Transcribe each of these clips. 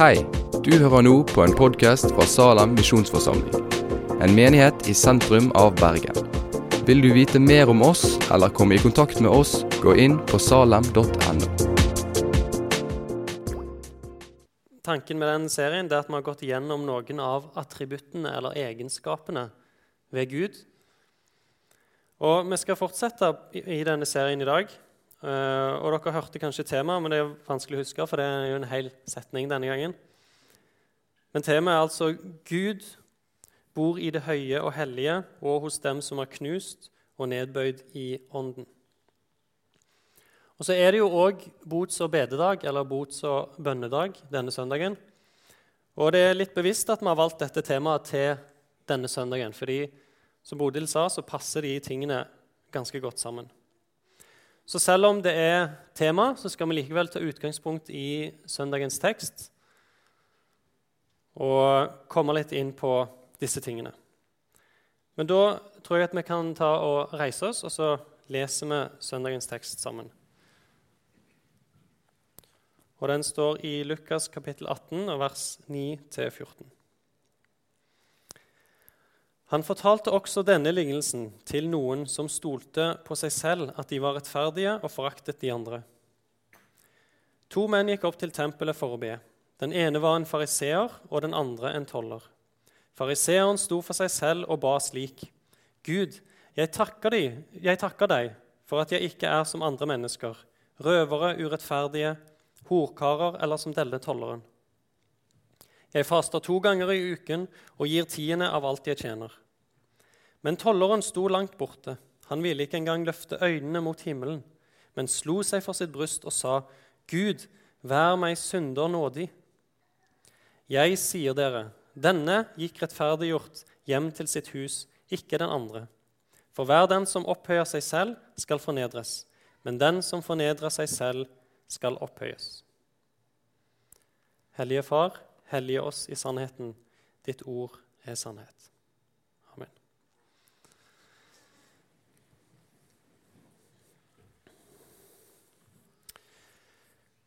Hei, du hører nå på en podkast fra Salem misjonsforsamling. En menighet i sentrum av Bergen. Vil du vite mer om oss eller komme i kontakt med oss, gå inn på salem.no. Tanken med den serien er at vi har gått gjennom noen av attributtene eller egenskapene ved Gud. Og Vi skal fortsette i denne serien i dag. Uh, og Dere hørte kanskje temaet, men det er vanskelig å huske, for det er jo en hel setning denne gangen. Men temaet er altså Gud bor i det høye og hellige og hos dem som er knust og nedbøyd i ånden. Og Så er det jo òg bots- og bededag, eller bots- og bønnedag, denne søndagen. Og det er litt bevisst at vi har valgt dette temaet til denne søndagen. fordi som Bodil sa, så passer de tingene ganske godt sammen. Så selv om det er tema, så skal vi likevel ta utgangspunkt i søndagens tekst og komme litt inn på disse tingene. Men da tror jeg at vi kan ta og reise oss, og så leser vi søndagens tekst sammen. Og Den står i Lukas kapittel 18, vers 9-14. Han fortalte også denne lignelsen til noen som stolte på seg selv at de var rettferdige og foraktet de andre. To menn gikk opp til tempelet for å be. Den ene var en fariseer og den andre en toller. Fariseeren sto for seg selv og ba slik.: Gud, jeg takker, deg, jeg takker deg for at jeg ikke er som andre mennesker, røvere, urettferdige, horkarer eller som denne tolleren. Jeg faster to ganger i uken og gir tiende av alt jeg tjener. Men tolleren sto langt borte. Han ville ikke engang løfte øynene mot himmelen, men slo seg for sitt bryst og sa, Gud, vær meg synder nådig. Jeg sier dere, denne gikk rettferdiggjort hjem til sitt hus, ikke den andre. For hver den som opphøyer seg selv, skal fornedres, men den som fornedrer seg selv, skal opphøyes. Hellige Far, hellige oss i sannheten. Ditt ord er sannhet. Amen.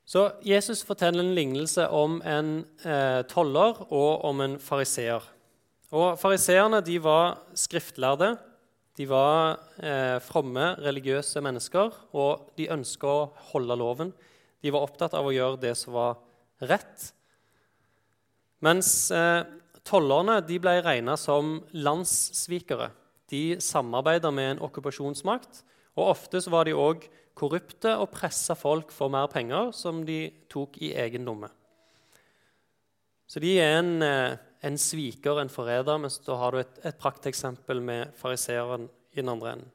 Så Jesus forteller en lignelse om en eh, toller og om en fariseer. Og Fariseerne var skriftlærde. De var eh, fromme, religiøse mennesker, og de ønska å holde loven. De var opptatt av å gjøre det som var rett. Mens eh, tollerne ble regna som landssvikere. De samarbeida med en okkupasjonsmakt, og ofte var de òg korrupte og pressa folk for mer penger, som de tok i egen lomme. Så de er en, eh, en sviker, en forræder, mens da har du et, et prakteksempel med fariseeren i den andre enden.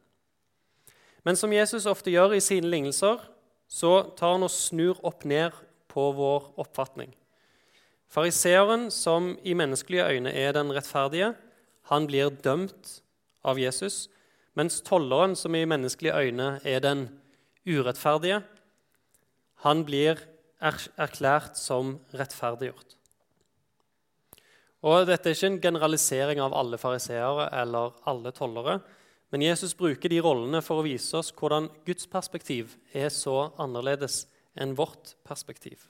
Men som Jesus ofte gjør i sine lignelser, så tar han og snur opp ned på vår oppfatning. Fariseeren, som i menneskelige øyne er den rettferdige, han blir dømt av Jesus, mens tolleren, som i menneskelige øyne er den urettferdige, han blir erklært som rettferdiggjort. Og Dette er ikke en generalisering av alle fariseere eller alle tollere, men Jesus bruker de rollene for å vise oss hvordan Guds perspektiv er så annerledes enn vårt perspektiv.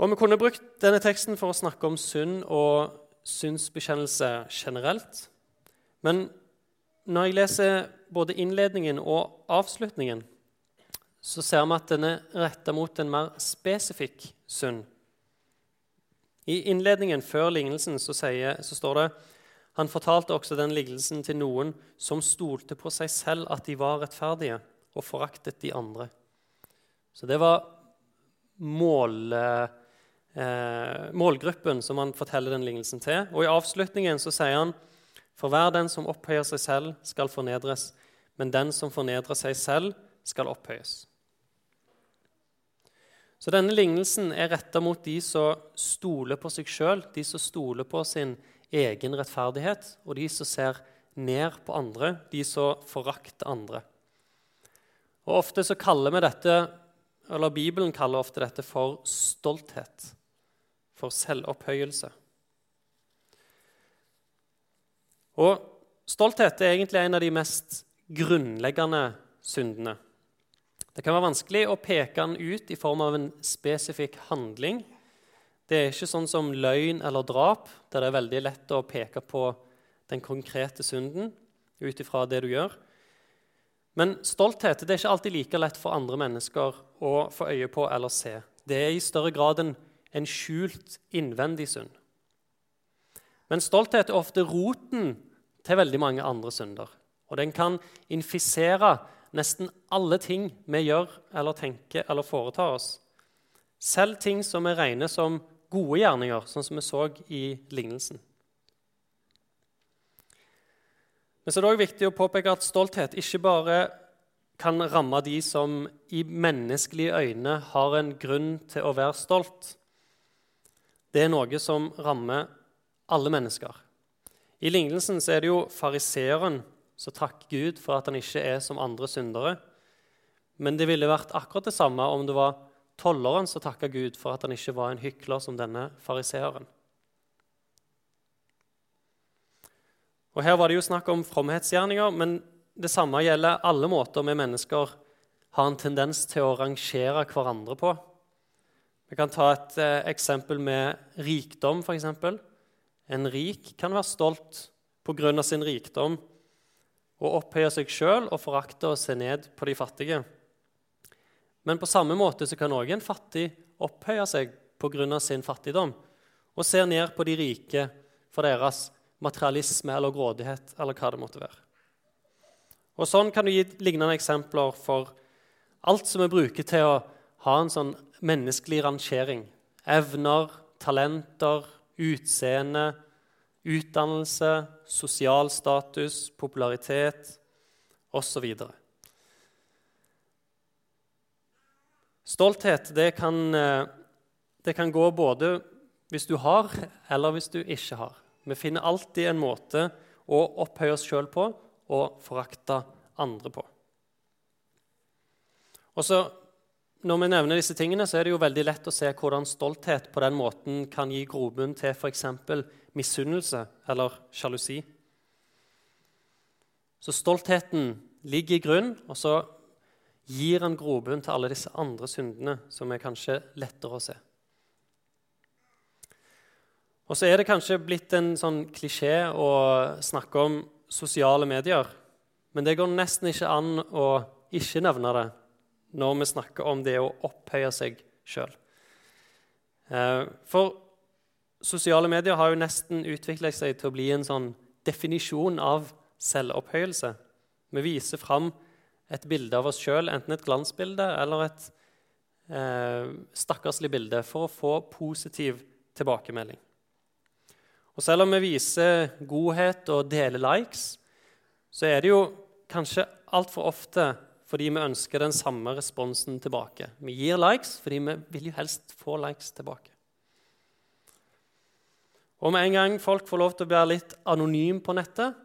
Og Vi kunne brukt denne teksten for å snakke om synd og synsbekjennelse generelt. Men når jeg leser både innledningen og avslutningen, så ser vi at den er retta mot en mer spesifikk synd. I innledningen før lignelsen så, sier, så står det han fortalte også den lignelsen til noen som stolte på seg selv at de var rettferdige, og foraktet de andre. Så det var mål eh, målgruppen som han forteller den lignelsen til. Og I avslutningen så sier han for hver den som opphøyer seg selv, skal fornedres, men den som fornedrer seg selv, skal opphøyes. Så denne lignelsen er retta mot de som stoler på seg sjøl, de som stoler på sin egen rettferdighet, og de som ser ned på andre, de som forakter andre. Og Ofte så kaller vi dette, eller Bibelen kaller ofte dette for stolthet for selvopphøyelse. Og stolthet er egentlig en av de mest grunnleggende syndene. Det kan være vanskelig å peke den ut i form av en spesifikk handling. Det er ikke sånn som løgn eller drap, der det er veldig lett å peke på den konkrete synden ut ifra det du gjør. Men stolthet det er ikke alltid like lett for andre mennesker å få øye på eller se. Det er i større grad en, en skjult innvendig synd. Men stolthet er ofte roten til veldig mange andre synder. Og den kan infisere nesten alle ting vi gjør eller tenker eller foretar oss. Selv ting som vi regner som gode gjerninger, sånn som vi så i lignelsen. Men så er det også viktig å påpeke at stolthet ikke bare kan ramme de som i menneskelige øyne har en grunn til å være stolt. Det er noe som rammer alle mennesker. I lignelsen er det jo fariseeren som takker Gud for at han ikke er som andre syndere. Men det ville vært akkurat det samme om det var tolleren som takka Gud for at han ikke var en hykler som denne fariseeren. Og Her var det jo snakk om fromhetsgjerninger, men det samme gjelder alle måter vi mennesker har en tendens til å rangere hverandre på. Vi kan ta et eh, eksempel med rikdom, f.eks. En rik kan være stolt pga. sin rikdom og opphøye seg sjøl og forakte og se ned på de fattige. Men på samme måte så kan også en fattig opphøye seg pga. sin fattigdom og se ned på de rike for deres materialisme eller grådighet eller hva det måtte være. Og Sånn kan du gi lignende eksempler for alt som vi bruker til å ha en sånn menneskelig rangering. Evner, talenter, utseende, utdannelse, sosial status, popularitet osv. Stolthet det kan, eh, det kan, gå både hvis du har, eller hvis du ikke har. Vi finner alltid en måte å opphøye oss sjøl på og forakte andre på. Og så, Når vi nevner disse tingene, så er det jo veldig lett å se hvordan stolthet på den måten kan gi grobunn til f.eks. misunnelse eller sjalusi. Så stoltheten ligger i grunn, og så gir han grobunn til alle disse andre syndene som er kanskje lettere å se. Og så er det kanskje blitt en sånn klisjé å snakke om sosiale medier. Men det går nesten ikke an å ikke nevne det når vi snakker om det å opphøye seg sjøl. Eh, for sosiale medier har jo nesten utviklet seg til å bli en sånn definisjon av selvopphøyelse. Vi viser fram et bilde av oss sjøl, enten et glansbilde eller et eh, stakkarslig bilde, for å få positiv tilbakemelding. Og Selv om vi viser godhet og deler likes, så er det jo kanskje altfor ofte fordi vi ønsker den samme responsen tilbake. Vi gir likes fordi vi vil jo helst få likes tilbake. Og med en gang folk får lov til å være litt anonym på nettet,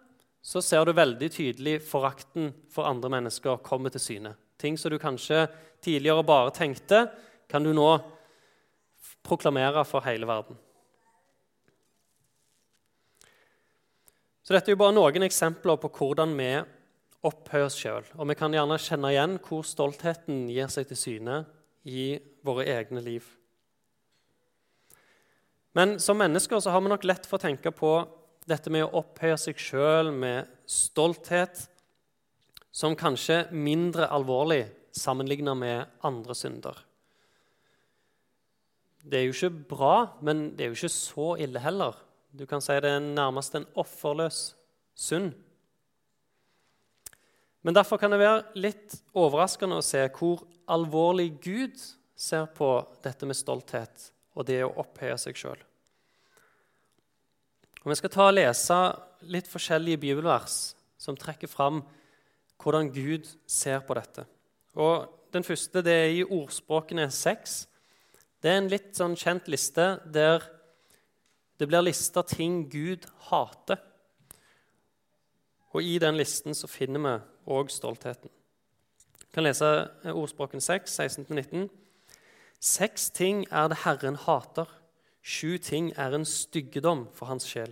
så ser du veldig tydelig forakten for andre mennesker komme til syne. Ting som du kanskje tidligere bare tenkte, kan du nå proklamere for hele verden. Så Dette er jo bare noen eksempler på hvordan vi opphøyer oss sjøl. Og vi kan gjerne kjenne igjen hvor stoltheten gir seg til syne i våre egne liv. Men som mennesker så har vi nok lett for å tenke på dette med å opphøye seg sjøl med stolthet som kanskje mindre alvorlig sammenligna med andre synder. Det er jo ikke bra, men det er jo ikke så ille heller. Du kan si det er nærmest en offerløs synd. Men derfor kan det være litt overraskende å se hvor alvorlig Gud ser på dette med stolthet og det å opphøye seg sjøl. Vi skal ta og lese litt forskjellige bibelvers som trekker fram hvordan Gud ser på dette. Og Den første det er i Ordspråkene 6. Det er en litt sånn kjent liste der det blir lista ting Gud hater. Og I den listen så finner vi òg stoltheten. Jeg kan lese Ordspråken 6, 16-19. Seks ting er det Herren hater Sju ting er en styggedom for hans sjel.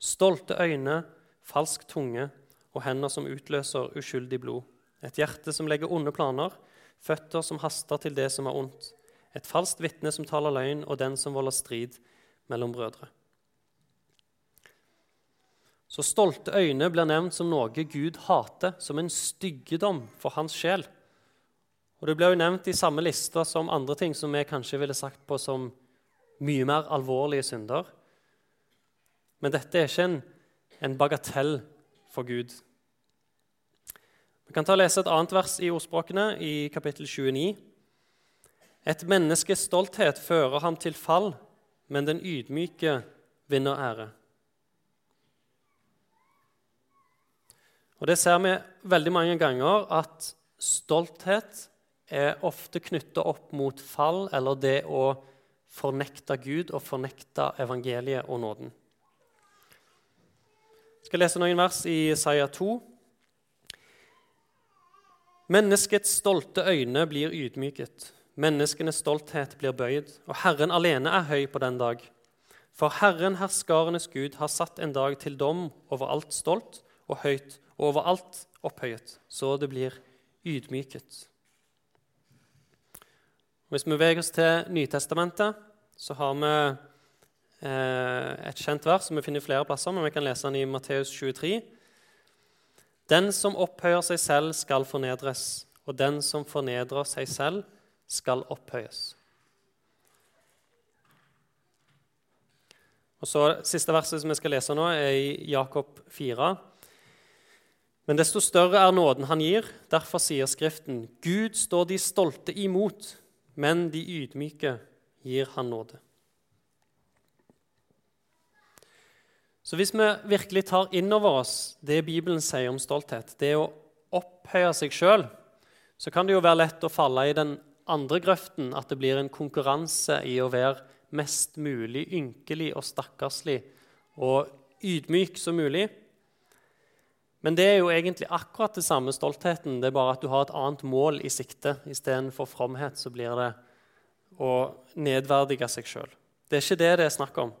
Stolte øyne, falsk tunge og hender som utløser uskyldig blod. Et hjerte som legger onde planer, føtter som haster til det som er ondt, et falskt vitne som taler løgn, og den som volder strid mellom brødre. Så stolte øyne blir nevnt som noe Gud hater, som en styggedom for hans sjel. Og Det blir jo nevnt i samme lista som andre ting som vi kanskje ville sagt på som mye mer alvorlige synder. Men dette er ikke en, en bagatell for Gud. Vi kan ta og lese et annet vers i ordspråkene, i kapittel 29. Et menneskes stolthet fører ham til fall, men den ydmyke vinner ære. Og Det ser vi veldig mange ganger, at stolthet er ofte knytta opp mot fall eller det å fornekte Gud og fornekte evangeliet og nåden. Jeg skal lese noen vers i Isaiah 2. Menneskets stolte øyne blir ydmyket. Menneskenes stolthet blir bøyd, og Herren alene er høy på den dag. For Herren, herskarenes Gud, har satt en dag til dom over alt stolt og høyt, og overalt opphøyet, så det blir ydmyket. Hvis vi beveger oss til Nytestamentet, så har vi eh, et kjent vers som vi finner flere plasser, men vi kan lese den i Matteus 23. Den som opphøyer seg selv, skal fornedres, og den som fornedrer seg selv, skal opphøyes. Og så Siste verset som vi skal lese nå, er i Jakob 4. Men desto større er nåden han gir. Derfor sier Skriften.: Gud står de stolte imot, men de ydmyke gir han nåde. Så hvis vi virkelig tar inn over oss det Bibelen sier om stolthet, det å opphøye seg sjøl, så kan det jo være lett å falle i den andre grøften, at det blir en konkurranse i å være mest mulig ynkelig og stakkarslig og ydmyk som mulig. Men det er jo egentlig akkurat det samme stoltheten. Det er bare at du har et annet mål i sikte. Istedenfor fromhet så blir det å nedverdige seg sjøl. Det er ikke det det er snakk om.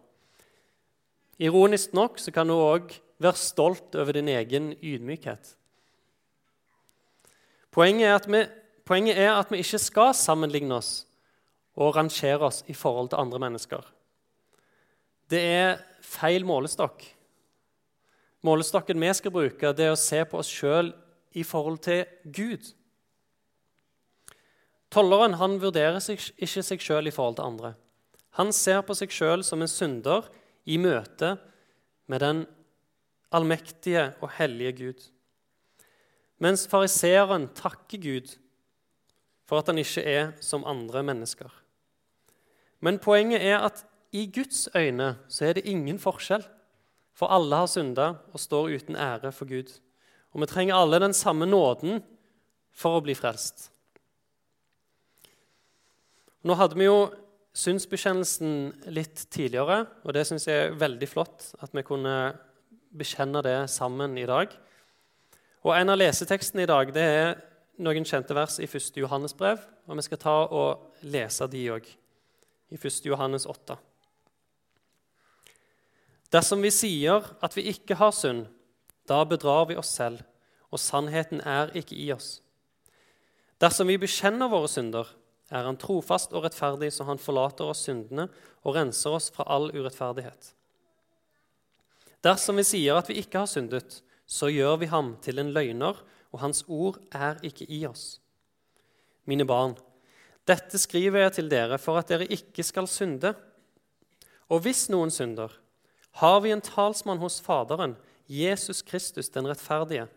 Ironisk nok så kan du òg være stolt over din egen ydmykhet. Poenget er, vi, poenget er at vi ikke skal sammenligne oss og rangere oss i forhold til andre mennesker. Det er feil målestokk. Målestokken vi skal bruke, det er å se på oss sjøl i forhold til Gud. Tolleren han vurderer seg, ikke seg sjøl i forhold til andre. Han ser på seg sjøl som en synder i møte med den allmektige og hellige Gud. Mens fariseeren takker Gud for at han ikke er som andre mennesker. Men poenget er at i Guds øyne så er det ingen forskjell. For alle har synda og står uten ære for Gud. Og vi trenger alle den samme nåden for å bli frelst. Nå hadde vi jo synsbekjennelsen litt tidligere, og det syns jeg er veldig flott at vi kunne bekjenne det sammen i dag. Og En av lesetekstene i dag det er noen kjente vers i 1. Johannes brev. Og vi skal ta og lese de òg, i 1. Johannes 8. Dersom vi sier at vi ikke har synd, da bedrar vi oss selv, og sannheten er ikke i oss. Dersom vi bekjenner våre synder, er han trofast og rettferdig, så han forlater oss syndene og renser oss fra all urettferdighet. Dersom vi sier at vi ikke har syndet, så gjør vi ham til en løgner, og hans ord er ikke i oss. Mine barn, dette skriver jeg til dere for at dere ikke skal synde. Og hvis noen synder, har vi en talsmann hos Faderen, Jesus Kristus den rettferdige,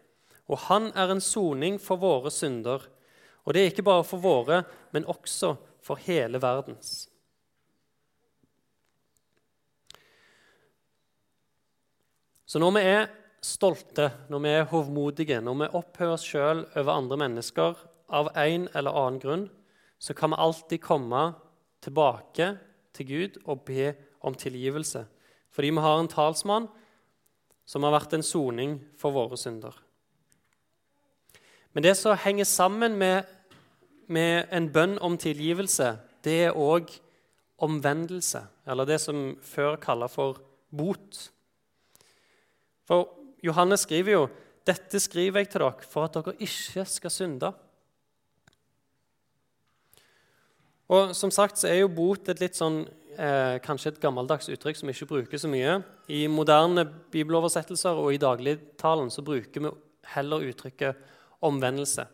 og han er en soning for våre synder og det er ikke bare for våre, men også for hele verdens. Så når vi er stolte, når vi er hovmodige, når vi opphører oss sjøl over andre mennesker av en eller annen grunn, så kan vi alltid komme tilbake til Gud og be om tilgivelse. Fordi vi har en talsmann som har vært en soning for våre synder. Men det som henger sammen med med en bønn om tilgivelse, det er òg omvendelse, eller det som før kaller for bot. For Johannes skriver jo dette skriver jeg til dere for at dere ikke skal synde. Og som sagt så er jo bot et litt sånn, eh, kanskje et gammeldags uttrykk som vi ikke bruker så mye. I moderne bibeloversettelser og i dagligtalen så bruker vi heller uttrykket omvendelse.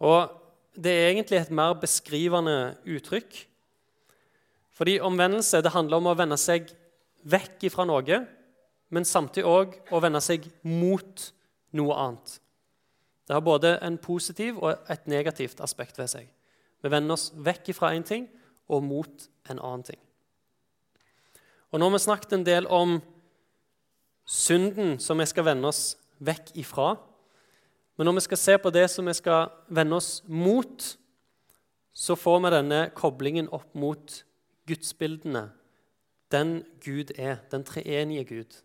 Og det er egentlig et mer beskrivende uttrykk. Fordi omvendelse det handler om å vende seg vekk fra noe, men samtidig òg å vende seg mot noe annet. Det har både en positiv og et negativt aspekt ved seg. Vi vender oss vekk fra én ting og mot en annen ting. Og Nå har vi snakket en del om synden som vi skal vende oss vekk ifra. Men når vi skal se på det som vi skal vende oss mot, så får vi denne koblingen opp mot gudsbildene. Den Gud er, den treenige Gud.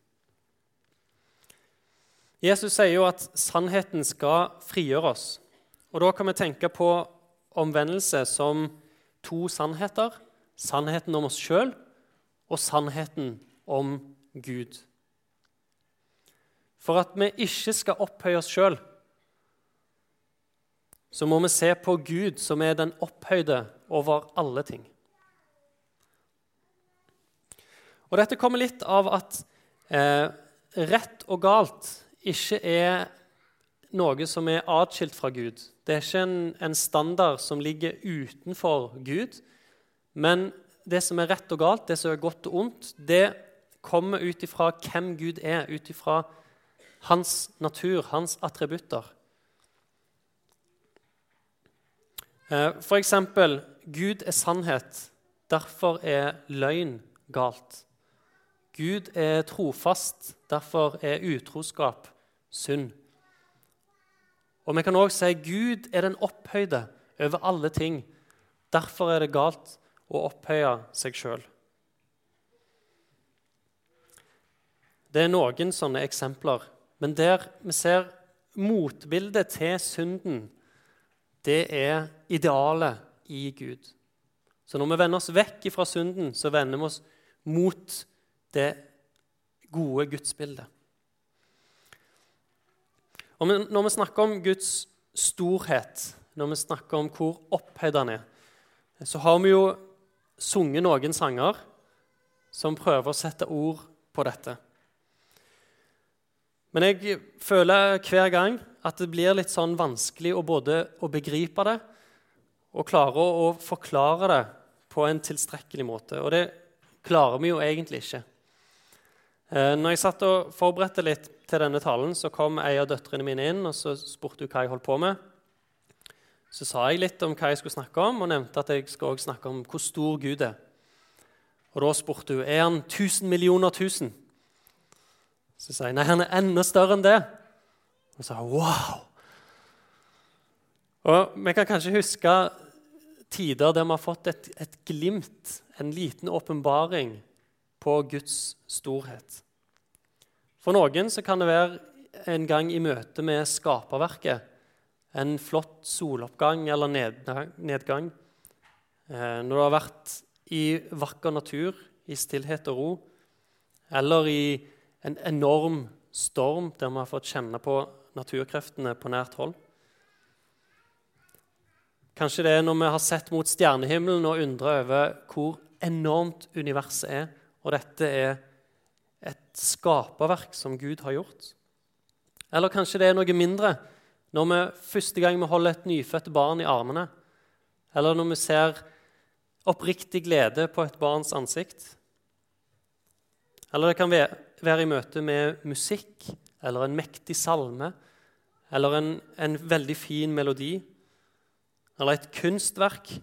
Jesus sier jo at sannheten skal frigjøre oss. Og Da kan vi tenke på omvendelse som to sannheter. Sannheten om oss sjøl og sannheten om Gud. For at vi ikke skal opphøye oss sjøl, så må vi se på Gud, som er den opphøyde over alle ting. Og Dette kommer litt av at eh, rett og galt ikke er noe som er atskilt fra Gud. Det er ikke en, en, standard som ligger utenfor Gud. Men det som er rett og galt, det som er godt og ondt, det kommer ut ifra hvem Gud er, ut ifra hans natur, hans attributter. Eh, for eksempel Gud er sannhet, derfor er løgn galt. Gud er trofast, derfor er utroskap synd. Og vi kan òg si Gud er den opphøyde over alle ting. Derfor er det galt å opphøye seg sjøl. Det er noen sånne eksempler, men der vi ser motbildet til synden, det er idealet i Gud. Så når vi vender oss vekk fra synden, så vender vi oss mot det gode gudsbildet. Og når vi snakker om Guds storhet, når vi snakker om hvor opphøyd han er, så har vi jo sunget noen sanger som prøver å sette ord på dette. Men jeg føler hver gang at det blir litt sånn vanskelig å både å begripe det og klare å forklare det på en tilstrekkelig måte. Og det klarer vi jo egentlig ikke. Eh, når jeg satt og forberedte litt til denne talen, så kom ei av døtrene mine inn og så spurte hun hva jeg holdt på med. Så sa jeg litt om hva jeg skulle snakke om, og nevnte at jeg skal også snakke om hvor stor Gud er. Og Da spurte hun er han 1000 millioner tusen. Så sa jeg nei, han er enda større enn det. Og sa wow. Og Vi kan kanskje huske tider der vi har fått et, et glimt, en liten åpenbaring på Guds storhet. For noen så kan det være en gang i møte med skaperverket. En flott soloppgang eller nedgang. Eh, når du har vært i vakker natur, i stillhet og ro. Eller i en enorm storm der vi har fått kjenne på naturkreftene på nært hold. Kanskje det er når vi har sett mot stjernehimmelen og undra over hvor enormt universet er, og dette er et skaperverk som Gud har gjort. Eller kanskje det er noe mindre når vi første gang vi holder et nyfødt barn i armene, eller når vi ser oppriktig glede på et barns ansikt. Eller det kan være i møte med musikk eller en mektig salme eller en, en veldig fin melodi eller et kunstverk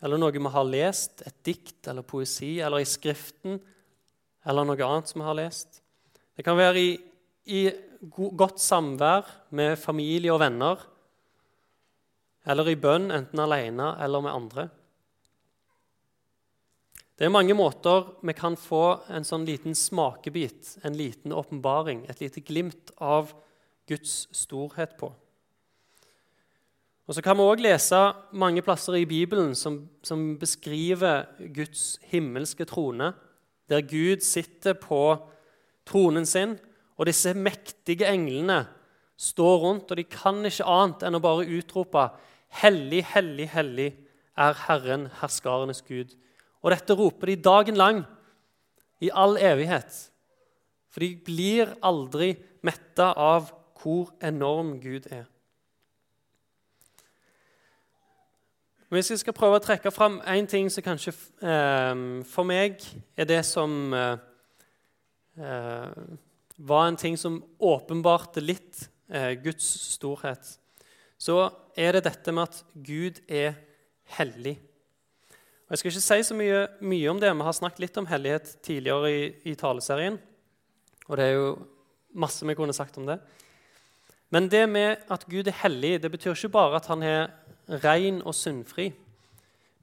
eller noe vi har lest, et dikt eller poesi, eller i Skriften eller noe annet som vi har lest. Det kan være i, i godt samvær med familie og venner, eller i bønn, enten alene eller med andre. Det er mange måter vi kan få en sånn liten smakebit, en liten åpenbaring, et lite glimt av Guds storhet på. Og Så kan vi òg lese mange plasser i Bibelen som, som beskriver Guds himmelske trone der Gud sitter på tronen sin, og disse mektige englene står rundt, og de kan ikke annet enn å bare utrope Hellig, hellig, hellig er Herren, herskarenes Gud. Og dette roper de dagen lang, i all evighet. For de blir aldri metta av hvor enorm Gud er. Hvis jeg skal prøve å trekke fram én ting som kanskje eh, for meg er det som eh, eh, var en ting som åpenbarte litt eh, Guds storhet, så er det dette med at Gud er hellig. Og Jeg skal ikke si så mye, mye om det. Vi har snakket litt om hellighet tidligere i, i taleserien. Og det er jo masse vi kunne sagt om det. Men det med at Gud er hellig, det betyr ikke bare at han er ren og syndfri.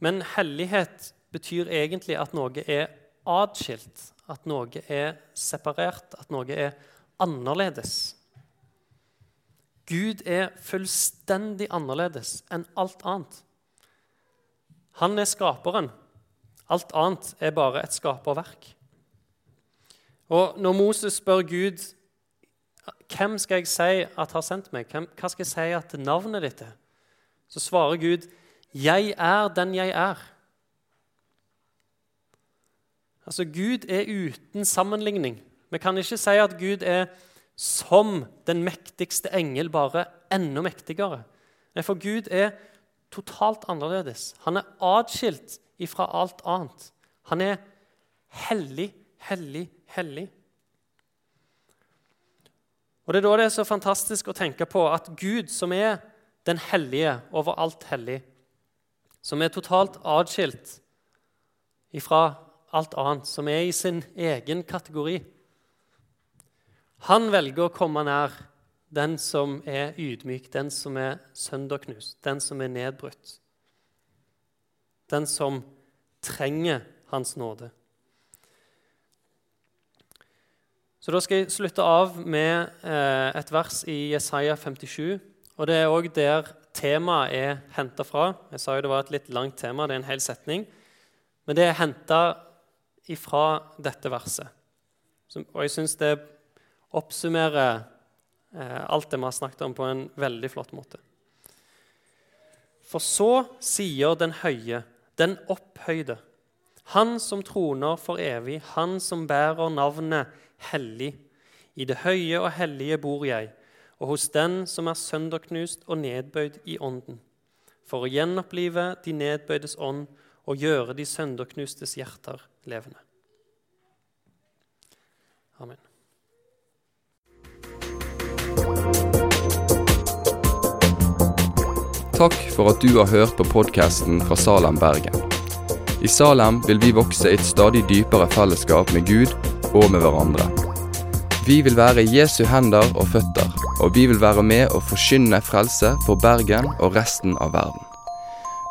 Men hellighet betyr egentlig at noe er atskilt, at noe er separert, at noe er annerledes. Gud er fullstendig annerledes enn alt annet. Han er skaperen. Alt annet er bare et skaperverk. Og når Moses spør Gud hvem skal jeg si at har sendt meg, hva skal jeg si at navnet ditt er, så svarer Gud, 'Jeg er den jeg er'. Altså, Gud er uten sammenligning. Vi kan ikke si at Gud er som den mektigste engel, bare enda mektigere. Nei, for Gud er totalt annerledes. Han er atskilt ifra alt annet. Han er hellig, hellig, hellig. Og Det er da det er så fantastisk å tenke på at Gud, som er den hellige over alt hellig, som er totalt atskilt ifra alt annet, som er i sin egen kategori Han velger å komme nær den som er ydmyk, den som er sønderknust, den som er nedbrutt. Den som trenger Hans nåde. Så Da skal jeg slutte av med eh, et vers i Jesaja 57. Og Det er òg der temaet er henta fra. Jeg sa jo det var et litt langt tema, det er en hel setning. Men det er henta ifra dette verset. Og jeg syns det oppsummerer eh, alt det vi har snakket om, på en veldig flott måte. For så sier den høye, den opphøyde, han som troner for evig, han som bærer navnet hellig. I det høye og hellige bor jeg, og hos den som er sønderknust og nedbøyd i ånden, for å gjenopplive de nedbøydes ånd og gjøre de sønderknustes hjerter levende. Amen. Takk for at du har hørt på podkasten fra Salem, Bergen. I Salem vil vi vokse i et stadig dypere fellesskap med Gud og med hverandre. Vi vil være Jesu hender og føtter, og vi vil være med og forkynne frelse for Bergen og resten av verden.